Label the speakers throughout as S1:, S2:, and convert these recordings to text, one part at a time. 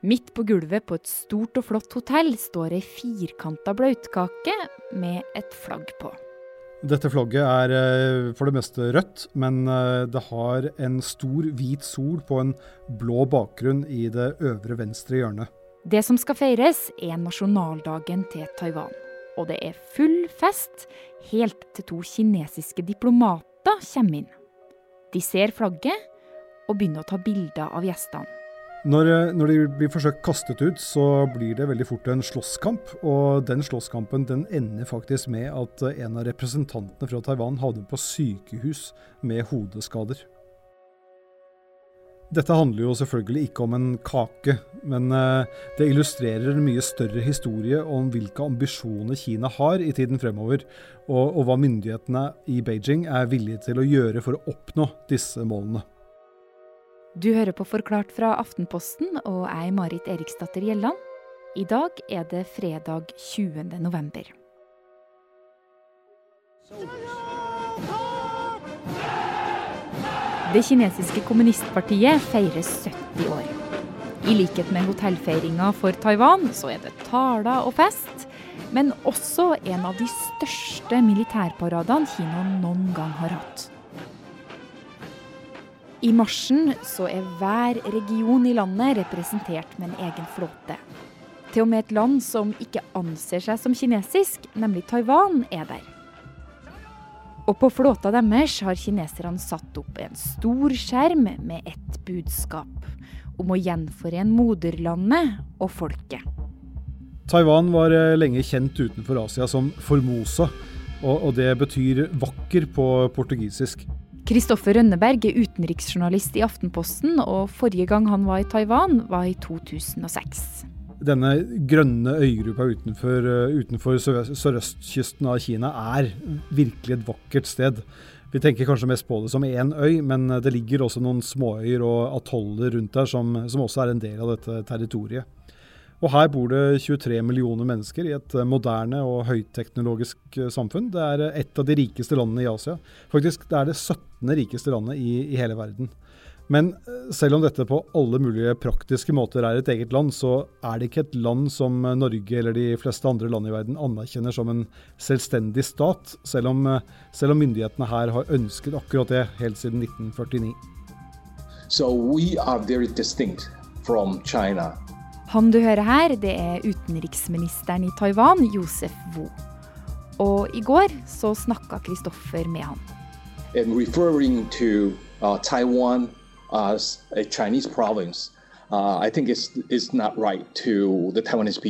S1: Midt på gulvet på et stort og flott hotell står ei firkanta blautkake med et flagg på.
S2: Dette flagget er eh, for det meste rødt, men eh, det har en stor hvit sol på en blå bakgrunn i det øvre venstre hjørnet.
S1: Det som skal feires, er nasjonaldagen til Taiwan. Og det er full fest helt til to kinesiske diplomater kommer inn. De ser flagget og begynner å ta bilder av gjestene.
S2: Når, eh, når, de blir forsøkt kastet ut, så blir det veldig fort en slåsskamp. Og den slåsskampen den ender faktisk med at en av representantene fra Taiwan havner på sykehus med hodeskader. Dette handler jo selvfølgelig ikke om en kake, men eh, det illustrerer en mye større historie om hvilke ambisjoner Kina har i tiden fremover, og, og hva myndighetene i Beijing er villige til å gjøre for å oppnå disse målene.
S1: Du hører på Forklart fra Aftenposten, og jeg Marit Eriksdatter Gjelland. I dag er det fredag 20. november. Det kinesiske kommunistpartiet feirer 70 år. I likhet med hotellfeiringa for Taiwan, så er det taler og fest. Men også en av de største militærparadene Kina noen gang har hatt. I marsjen så er hver region i landet representert med en egen flåte. Til og med et land som ikke anser seg som kinesisk, nemlig Taiwan, er der. Og på flåta deres har kineserne satt opp en stor skjerm med ett budskap. Om å gjenforene moderlandet og folket.
S2: Taiwan var eh, lenge kjent utenfor Asia som Formosa, og det betyr vakker på portugisisk.
S1: Kristoffer Rønneberg er utenriksjournalist i Aftenposten, og forrige gang han var i Taiwan, var i 2006.
S2: Denne grønne øygruppa utenfor, eh, utenfor sørøstkysten av Kina er virkelig et vakkert sted. Vi tenker kanskje mest på det som én øy, men det ligger også noen småøyer og atoller rundt der som, som også er en del av dette territoriet. Og her bor det 23 millioner mennesker i et eh, moderne og høyteknologisk eh, samfunn. Det er eh, et av de rikeste landene i Asia. Faktisk det er det 17. rikeste landet i, i hele verden. Men selv om dette på alle mulige praktiske måter er et eget land, så er det ikke et land som Norge eller de fleste andre land i verden anerkjenner som en selvstendig stat, selv om, selv om myndighetene her har ønsket akkurat det helt siden 1949.
S3: So we are very distinct from China.
S1: Han du hører her, det er utenriksministeren i Taiwan, Josef Wu. Og i går så snakka Kristoffer med han.
S3: To uh, Taiwan as a Chinese province, uh, I think it's, it's not right to the Taiwanese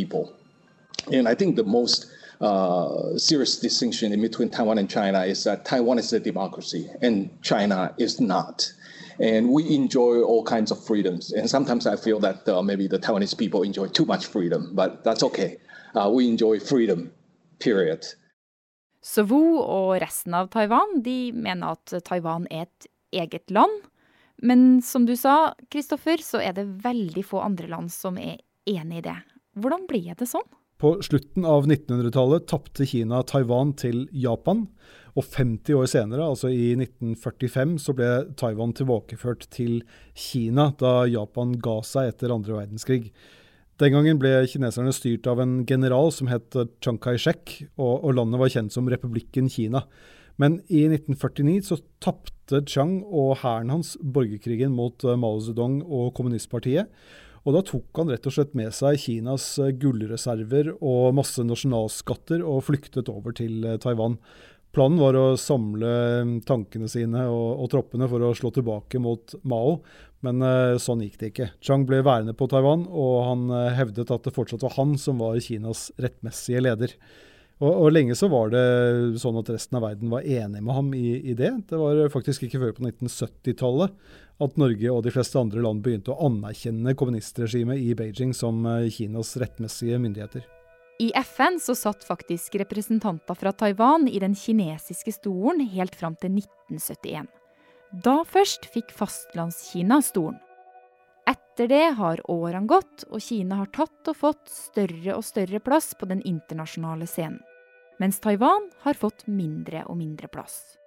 S3: uh, serious distinction in between Taiwan and China is that Taiwan is a democracy and China is not. And we enjoy all kinds of freedoms. And sometimes I feel that uh, maybe the Taiwanese people enjoy too much freedom, but that's okay. Uh, we enjoy freedom, period.
S1: Så Wu og resten av Taiwan de mener at Taiwan er et eget land. Men som du sa, Kristoffer, så er det veldig få andre land som er enig i det. Hvordan ble det sånn?
S2: På slutten av 1900-tallet tapte Kina Taiwan til Japan. Og 50 år senere, altså i 1945, så ble Taiwan tilbakeført til Kina da Japan ga seg etter andre verdenskrig. Den gangen ble kineserne styrt av en general som het Chiang Kai-shek, og, og, landet var kjent som republikken Kina. Men i 1949 så tapte Chiang og hæren hans borgerkrigen mot uh, Mao Zedong og kommunistpartiet. Og da tok han rett og slett med seg Kinas uh, gullreserver og masse nasjonalskatter og flyktet over til uh, Taiwan. Planen var å samle mm, tankene sine og, og, troppene for å slå tilbake mot Mao, men sånn gikk det ikke. Chang ble værende på Taiwan, og han hevdet at det fortsatt var han som var Kinas rettmessige leder. Og, og, lenge så var det sånn at resten av verden var enig med ham i, i det. Det var faktisk ikke før på 1970-tallet at Norge og de fleste andre land begynte å anerkjenne kommunistregimet i Beijing som uh, Kinas rettmessige myndigheter.
S1: I FN så satt faktisk representanter fra Taiwan i den kinesiske stolen helt fram til 1971. Da først fikk Fastlandskina stolen. Etter det har årene gått, og Kina har tatt og fått større og større plass på den internasjonale scenen. Mens Taiwan har fått mindre og mindre plass.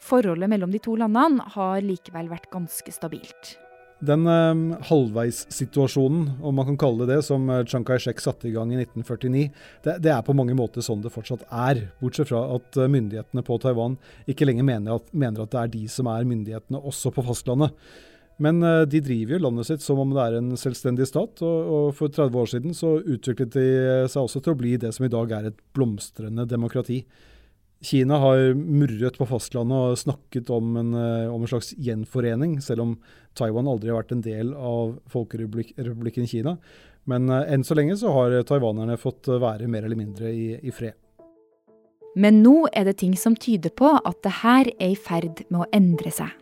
S1: Forholdet mellom de to landene har likevel vært ganske stabilt.
S2: Den eh, halvveissituasjonen, om man kan kalle det det, som eh, Chiang Kai-shek satte i gang i 1949, det, det, er på mange måter sånn det fortsatt er. Bortsett fra at eh, myndighetene på Taiwan ikke lenger mener at, mener at det er de som er myndighetene også på fastlandet. Men uh, de driver jo landet sitt som om det er en selvstendig stat, og, for 30 år siden så utviklet de seg også til å bli det som i dag er et blomstrende demokrati. Kina har murret på fastlandet og snakket om en, eh, om en, slags gjenforening, selv om Taiwan aldri har vært en del av Folkerepublikken Kina. Men enn så lenge så har taiwanerne fått være mer eller mindre i, i, fred.
S1: Men nå er det ting som tyder på at det her er i ferd med å endre seg.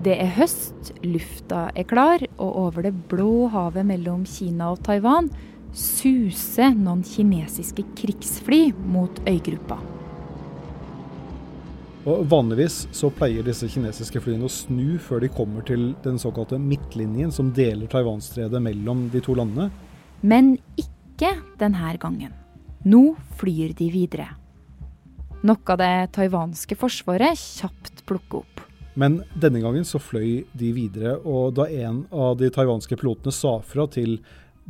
S1: Det er høst, lufta er klar, og over det blå havet mellom Kina og Taiwan suser noen kinesiske krigsfly mot øygruppa.
S2: Og Vanligvis så pleier disse kinesiske flyene å snu før de kommer til den såkalte midtlinjen som deler Taiwanstredet mellom de to landene.
S1: Men ikke denne gangen. Nå flyr de videre. Noe det taiwanske forsvaret kjapt plukker opp.
S2: Men denne gangen så fløy de videre, og da en av de taiwanske pilotene sa fra til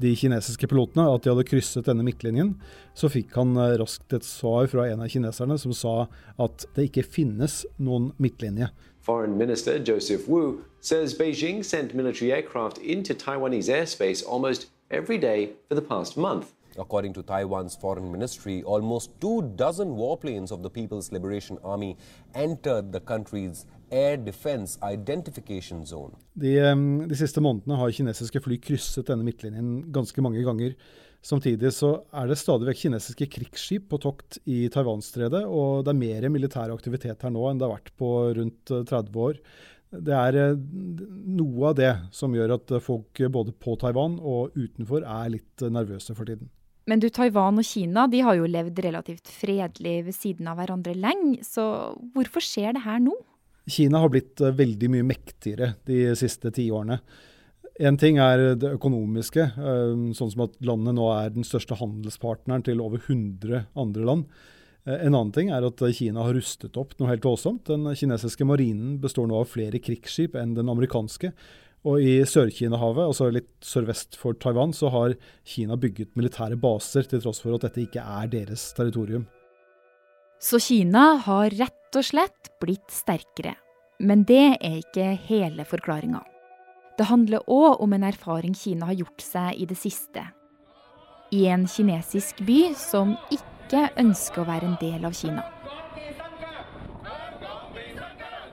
S2: de kinesiske pilotene at de hadde krysset denne midtlinjen, så fikk han eh, raskt et svar fra en av kineserne som sa at det ikke finnes noen midtlinje.
S4: Foreign Minister Joseph Wu says Beijing sent military aircraft into Taiwanese airspace almost every day for the past month.
S5: According to Taiwan's foreign ministry, almost two dozen warplanes of the People's Liberation Army entered the country's Air Defense Identification Zone.
S2: De, de, siste månedene har kinesiske fly krysset denne midtlinjen ganske mange ganger. Samtidig så er det stadig vekk kinesiske krigsskip på tokt i Taiwanstredet, og det er mer militær aktivitet her nå enn det har vært på rundt 30 eh, år. Det er eh, noe av det som gjør at folk både på Taiwan og utenfor er litt nervøse for tiden.
S1: Men du, Taiwan og Kina de har jo levd relativt fredelig ved siden av hverandre lenge, så hvorfor skjer det her nå?
S2: Kina har blitt eh, veldig mye mektigere de siste tiårene. En ting er det økonomiske, eh, sånn som at landet nå er den største handelspartneren til over 100 andre land. Eh, en annen ting er at Kina har rustet opp noe helt voldsomt. Den kinesiske marinen består nå av flere krigsskip enn den amerikanske. Og i Sør-Kina-havet, altså litt sørvest for Taiwan, så har Kina bygget militære baser, til tross for at dette ikke er deres territorium.
S1: Så Kina har rett og slett blitt sterkere. Men det er ikke hele forklaringa. Det handler òg om en erfaring Kina har gjort seg i det siste. I en kinesisk by som ikke ønsker å være en del av Kina.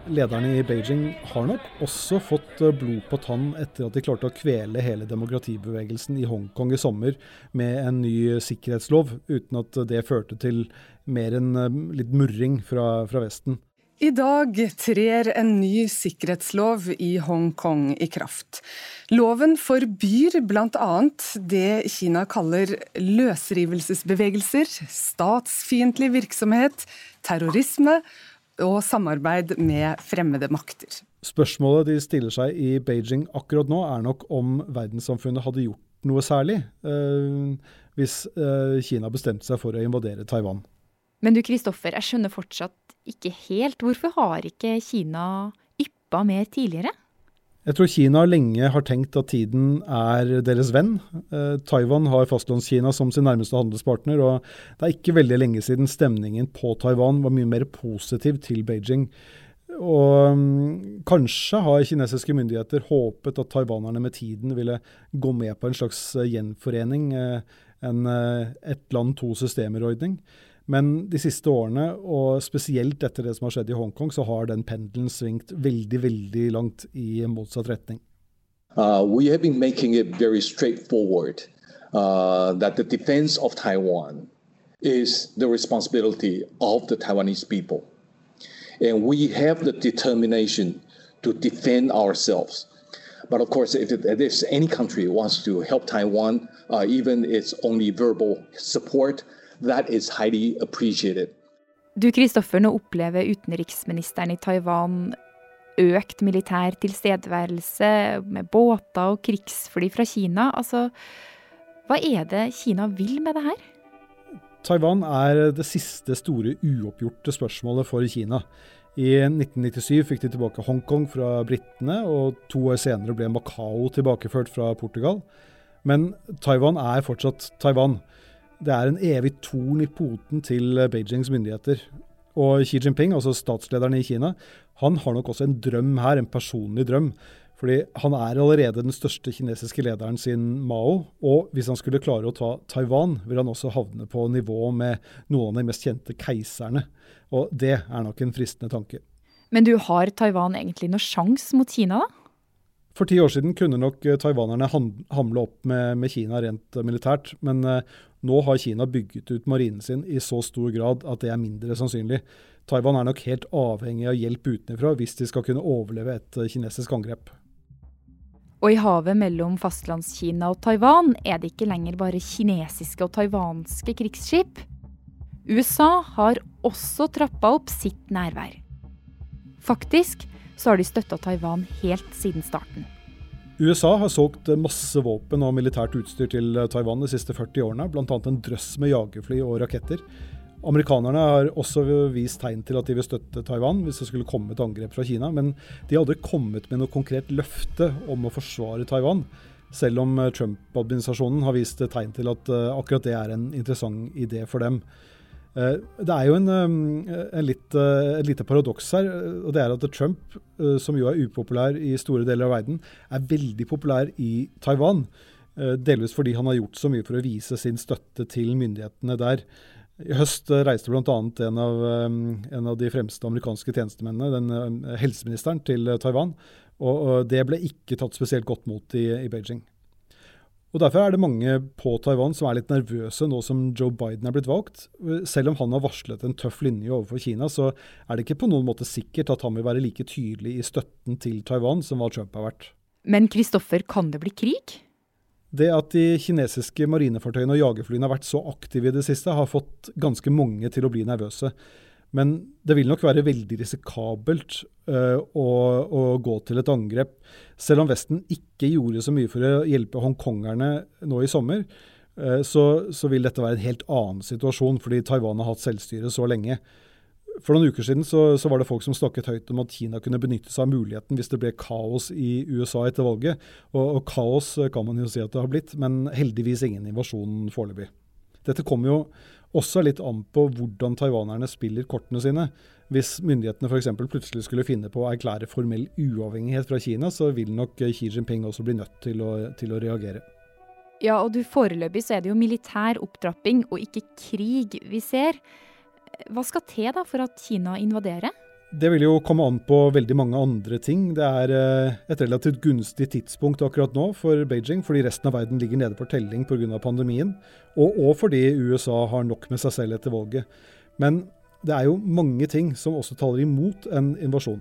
S2: Lederne i Beijing har nok også fått eh, blod på tann etter at de klarte å kvele hele demokratibevegelsen i Hongkong i sommer med en ny sikkerhetslov, uten at det førte til mer enn eh, litt murring fra, fra Vesten.
S6: I dag trer en ny sikkerhetslov i Hongkong i kraft. Loven forbyr bl.a. det Kina kaller løsrivelsesbevegelser, statsfiendtlig virksomhet, terrorisme og samarbeid med fremmede makter.
S2: Spørsmålet de stiller seg i Beijing akkurat nå, er nok om verdenssamfunnet hadde gjort noe særlig eh, hvis eh, Kina bestemte seg for å invadere Taiwan.
S1: Men du Kristoffer, jeg skjønner fortsatt ikke helt. Hvorfor har ikke Kina yppa mer tidligere?
S2: Jeg tror Kina lenge har tenkt at tiden er deres venn. Eh, Taiwan har fastlandskina som sin nærmeste handelspartner, og det er ikke veldig lenge siden stemningen på Taiwan var mye mer positiv til Beijing. Og um, kanskje har kinesiske myndigheter håpet at taiwanerne med tiden ville gå med på en slags gjenforening, eh, en eh, ett land, to systemer-ordning. Men de siste årene, og spesielt etter det som har skjedd i Hongkong, så har den pendelen svingt veldig, veldig langt i motsatt retning.
S3: Uh, we have been making it very straightforward uh, that the defense of Taiwan is the responsibility of the Taiwanese people. And we have the determination to defend ourselves. But of course, if, if any country wants to help Taiwan, uh, even its only verbal support, That is highly appreciated.
S1: Du Kristoffer, nå opplever utenriksministeren i Taiwan økt militær tilstedeværelse med båter og krigsfly fra Kina. Altså, hva er det Kina vil med det her?
S2: Taiwan er det siste store uoppgjorte spørsmålet for Kina. I 1997 fikk de tilbake Hongkong fra britene, og to år senere ble Macau tilbakeført fra Portugal. Men Taiwan er fortsatt Taiwan. Det er en evig torn i poten til Beijings myndigheter. Og Xi Jinping, altså statslederen i Kina, han har nok også en drøm her, en personlig drøm. Fordi han er allerede den største kinesiske lederen sin Mao. Og hvis han skulle klare å ta Taiwan, vil han også havne på nivå med noen av de mest kjente keiserne. Og det er nok en fristende tanke.
S1: Men du, har Taiwan egentlig noe sjans mot Kina, da?
S2: For ti år siden kunne nok eh, taiwanerne hamle opp med, med Kina rent militært. Men uh, nå har Kina bygget ut marinen sin i så stor grad at det er mindre sannsynlig. Taiwan er nok helt avhengig av hjelp utenfra hvis de skal kunne overleve et kinesisk angrep.
S1: Og i havet mellom fastlandskina og Taiwan er det ikke lenger bare kinesiske og taiwanske krigsskip. USA har også trappa opp sitt nærvær. Faktisk så har de støtta Taiwan helt siden starten.
S2: USA har solgt masse våpen og militært utstyr til Taiwan de siste 40 årene, bl.a. en drøss med jagerfly og raketter. Amerikanerne har også vist tegn til at de vil støtte Taiwan hvis det skulle komme et angrep fra Kina, men de har aldri kommet med noe konkret løfte om å forsvare Taiwan. Selv om Trump-administrasjonen har vist tegn til at eh, akkurat det er en interessant idé for dem. Eh, det er jo en, en litt, et lite paradoks her. og det er at Trump, som jo er upopulær i store deler av verden, er veldig populær i Taiwan. Delvis fordi han har gjort så mye for å vise sin støtte til myndighetene der. I høst eh, reiste bl.a. En, eh, en av de fremste amerikanske tjenestemennene, den eh, helseministeren, til Taiwan. Og det ble ikke tatt spesielt godt mot i, i Beijing. Og Derfor er det mange på Taiwan som er litt nervøse nå som Joe Biden er blitt valgt. Selv om han har varslet en tøff linje overfor Kina, så er det ikke på noen måte sikkert at han vil være like tydelig i støtten til Taiwan som hva Trump har vært.
S1: Men Kristoffer, kan det bli krig?
S2: Det at de kinesiske marinefartøyene og jagerflyene har vært så aktive i det siste, har fått ganske mange til å bli nervøse. Men det vil nok være veldig risikabelt uh, å, å, gå til et angrep. Selv om Vesten ikke gjorde så mye for å hjelpe hongkongerne nå i sommer, uh, så, så, vil dette være en helt annen situasjon, fordi Taiwan har hatt selvstyre så lenge. For noen uker siden så, så, var det folk som snakket høyt om at Kina kunne benytte seg av muligheten hvis det ble kaos i USA etter valget. Og, og kaos kan man jo si at det har blitt, men heldigvis ingen invasjon foreløpig. Dette kommer jo også litt an på hvordan taiwanerne spiller kortene sine. Hvis myndighetene f.eks. plutselig skulle finne på å erklære formell uavhengighet fra Kina, så vil nok Xi Jinping også bli nødt til å, til å reagere.
S1: Ja, og du foreløpig så er det jo militær opptrapping og ikke krig vi ser. Hva skal til da for at Kina invaderer?
S2: Det vil jo komme an på veldig mange andre ting. Det er eh, et relativt gunstig tidspunkt akkurat nå for Beijing, fordi resten av verden ligger nede for telling pga. pandemien, og, og fordi USA har nok med seg selv etter valget. Men det er jo mange ting som også taler imot en invasjon.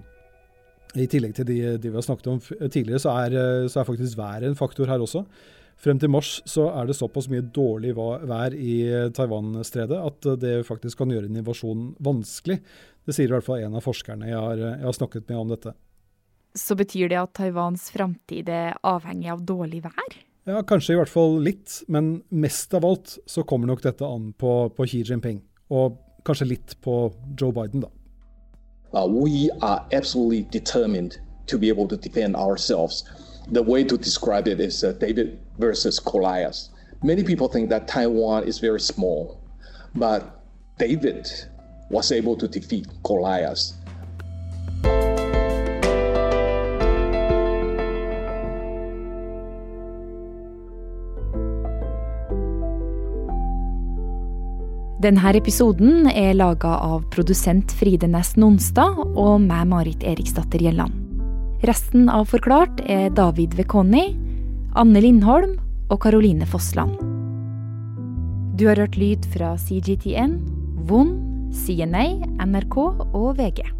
S2: I tillegg til de, de vi har snakket om tidligere, så er, eh, så er faktisk været en faktor her også. Frem til mars så er det såpass mye dårlig vær i Taiwan-stredet at det faktisk kan gjøre en invasjon vanskelig. Det sier i hvert fall en av forskerne jeg har, jeg har snakket med om dette.
S1: Så betyr det at Taiwans framtid er avhengig av dårlig vær?
S2: Ja, kanskje i hvert fall litt, men mest av alt så kommer nok dette an på, på Xi Jinping. Og kanskje litt på Joe Biden, da.
S3: Uh, we are absolutely determined to be able to defend ourselves. the way to describe it is uh, David versus Goliath. Many people think that Taiwan is very small, but David was able to defeat Goliath.
S1: Denne episoden er laga av produsent Fride Næss Nonstad og meg, Marit Eriksdatter Gjelland. Resten av Forklart er David Vekoni, Anne Lindholm og Caroline Fossland. Du har hørt lyd fra CGTN, VON, CNA, NRK og VG.